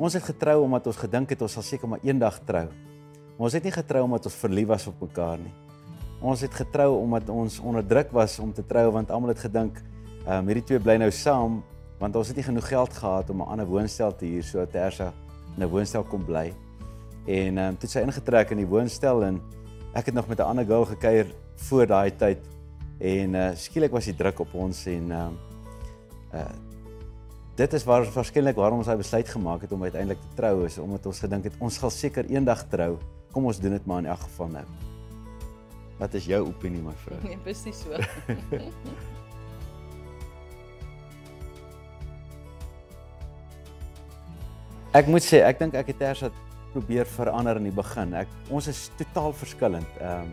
Ons het getrou omdat ons gedink het ons sal seker maar eendag trou. Maar ons het nie getrou omdat ons verlief was op mekaar nie. Ons het getrou omdat ons onder druk was om te trou want almal het gedink ehm um, hierdie twee bly nou saam want ons het nie genoeg geld gehad om 'n ander woonstel te huur sodat Tersa in 'n woonstel kon bly. En ehm um, toe sy ingetrek in die woonstel en ek het nog met 'n ander girl gekuier voor daai tyd en uh, skielik was die druk op ons en ehm um, uh dit is waar waarskynlik waarom ons hy besluit gemaak het om uiteindelik te trou is omdat ons gedink het ons sal seker eendag trou. Kom ons doen dit maar in elk geval nou. Wat is jou opinie my vrou? Nee, presies so. ek moet sê, ek dink ek het eers wat probeer verander in die begin. Ek ons is totaal verskillend. Ehm um,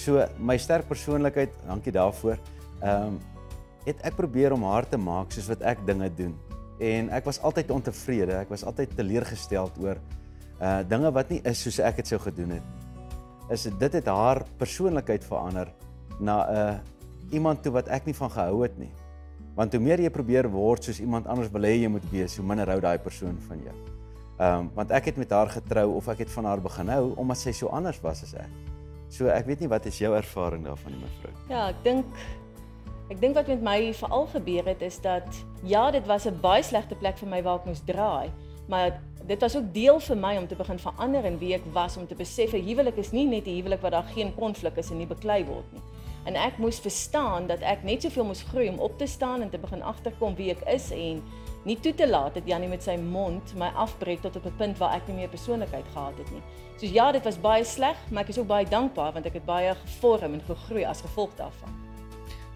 so my sterk persoonlikheid, dankie daarvoor. Ehm um, het ek probeer om haar te maak soos wat ek dinge doen. En ek was altyd ontevrede. Ek was altyd teleurgesteld oor uh dinge wat nie is soos ek dit sou gedoen het. Is dit het haar persoonlikheid verander na 'n uh, iemand toe wat ek nie van gehou het nie. Want hoe meer jy probeer word soos iemand anders wil hê jy moet wees, hoe minder hou daai persoon van jou. Ehm um, want ek het met haar getrou of ek het van haar begin hou omdat sy so anders was as ek. So ek weet nie wat is jou ervaring daarvan mevrou? Ja, ek dink ek dink wat met my veral gebeur het is dat ja, dit was 'n baie slegte plek vir my waar ek moes draai, maar dit was ook deel vir my om te begin verander in wie ek was om te besef 'n huwelik is nie net 'n huwelik waar daar geen konflik is en nie beklei word nie. En ek moes verstaan dat ek net soveel moes groei om op te staan en te begin agterkom wie ek is en nie toe te laat dat Janie met sy mond my afbreek tot op 'n punt waar ek nie meer persoonlikheid gehad het nie. So ja, dit was baie sleg, maar ek is ook baie dankbaar want ek het baie gevorm en gegroei as gevolg daarvan.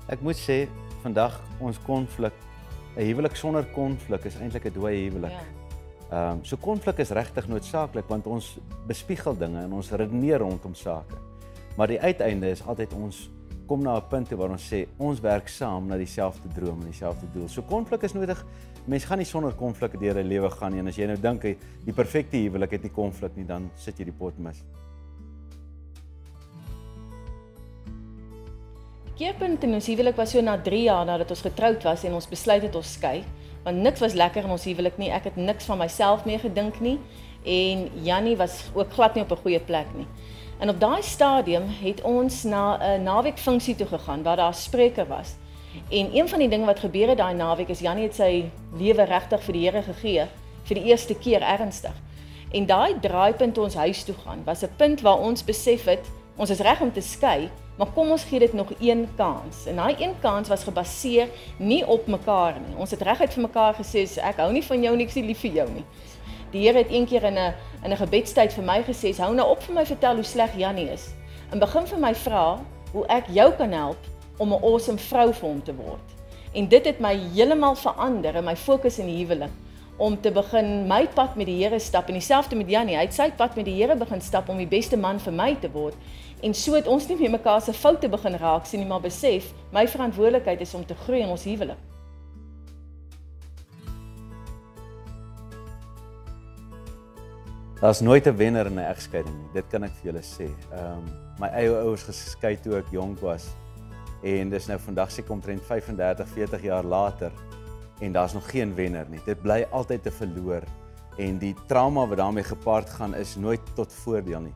Ek moet sê vandag ons konflik 'n huwelik sonder konflik is eintlik 'n dooie huwelik. Ja. Ehm um, so konflik is regtig noodsaaklik want ons bespiegel dinge en ons redeneer rondom sake. Maar die uiteinde is altyd ons kom na 'n punt waar ons sê ons werk saam na dieselfde droom en dieselfde doel. So konflik is nodig. Mense gaan nie sonder konflik deur 'n lewe gaan nie en as jy nou dink die perfekte huwelik het nie konflik nie, dan sit jy die pot mis. Keerpunt in ons huwelik was so na 3 jaar nadat ons getroud was en ons besluit het ons skei, want niks was lekker in ons huwelik nie. Ek het niks van myself meer gedink nie en Jannie was ook glad nie op 'n goeie plek nie. En op daai stadium het ons na 'n naweekfunksie toe gegaan waar daar spreker was. En een van die dinge wat gebeur het daai naweek is Janie het sy lewe regtig vir die Here gegee vir die eerste keer ernstig. En daai draaipunt ons huis toe gaan was 'n punt waar ons besef het ons is reg om te skei, maar kom ons gee dit nog een kans. En daai een kans was gebaseer nie op mekaar nie. Ons het reguit vir mekaar gesê ek hou nie van jou nie, ek is lief vir jou nie. Die Here het een keer in 'n in 'n gebedstyd vir my gesê, "Hou nou op vir my vertel hoe sleg Jannie is." En begin vir my vra hoe ek jou kan help om 'n awesome vrou vir hom te word. En dit het my heeltemal verander in my fokus in die huwelik om te begin my pad met die Here stap en dieselfde met Jannie. Hy het sy pad met die Here begin stap om die beste man vir my te word. En so het ons nie meer mekaar se foute begin raak sien nie, maar besef my verantwoordelikheid is om te groei in ons huwelik. Daar's nooit 'n wenner in 'n egskeiding nie. Dit kan ek vir julle sê. Ehm um, my eie ouers geskei toe ek jonk was en dis nou vandag seker omtrent 35, 40 jaar later en daar's nog geen wenner nie. Dit bly altyd te verloor en die trauma wat daarmee gepaard gaan is nooit tot voordeel nie.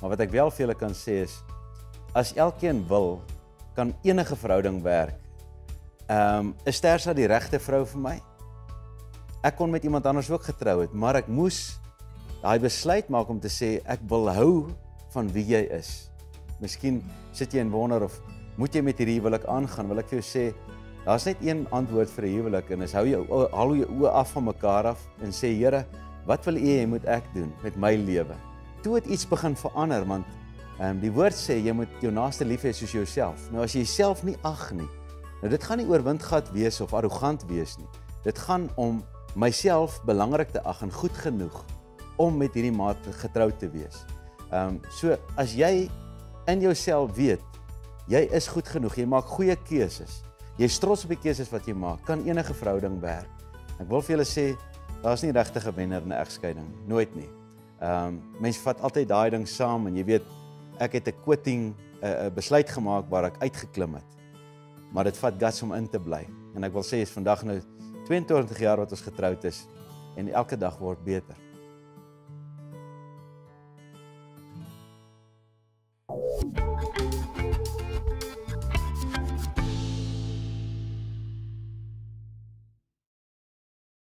Maar wat ek wel vir julle kan sê is as elkeen wil, kan enige verhouding werk. Ehm um, is Tersa die regte vrou vir my? Ek kon met iemand anders ook getrou het, maar ek moes daai besluit maak om te sê ek wil hou van wie jy is. Miskien sit jy en wonder of moet jy met hierdie huwelik aangaan? Wil ek vir jou sê daar's net een antwoord vir 'n huwelik en dis hou jou hou jou oë af van mekaar af en sê Here, wat wil U hê moet ek doen met my lewe? Toe het iets begin verander want um, die woord sê jy moet jou naaste lief hê soos jouself. Nou as jy jouself nie ag nie. Nou dit gaan nie oor windgat wees of arrogant wees nie. Dit gaan om myself belangrik te ag en goed genoeg om met hierdie maat getroud te wees. Ehm um, so as jy in jouself weet jy is goed genoeg, jy maak goeie keuses. Jy trots op die keuses wat jy maak, kan enige verhouding werk. Ek wil vir julle sê daar's nie regtig 'n wenner in 'n egskeiding, nooit nie. Ehm um, mense vat altyd daai ding saam en jy weet ek het 'n quitting 'n besluit gemaak waar ek uitgeklim het. Maar dit vat guts om in te bly. En ek wil sê is vandag nou 22 jaar wat ons getroud is en elke dag word beter.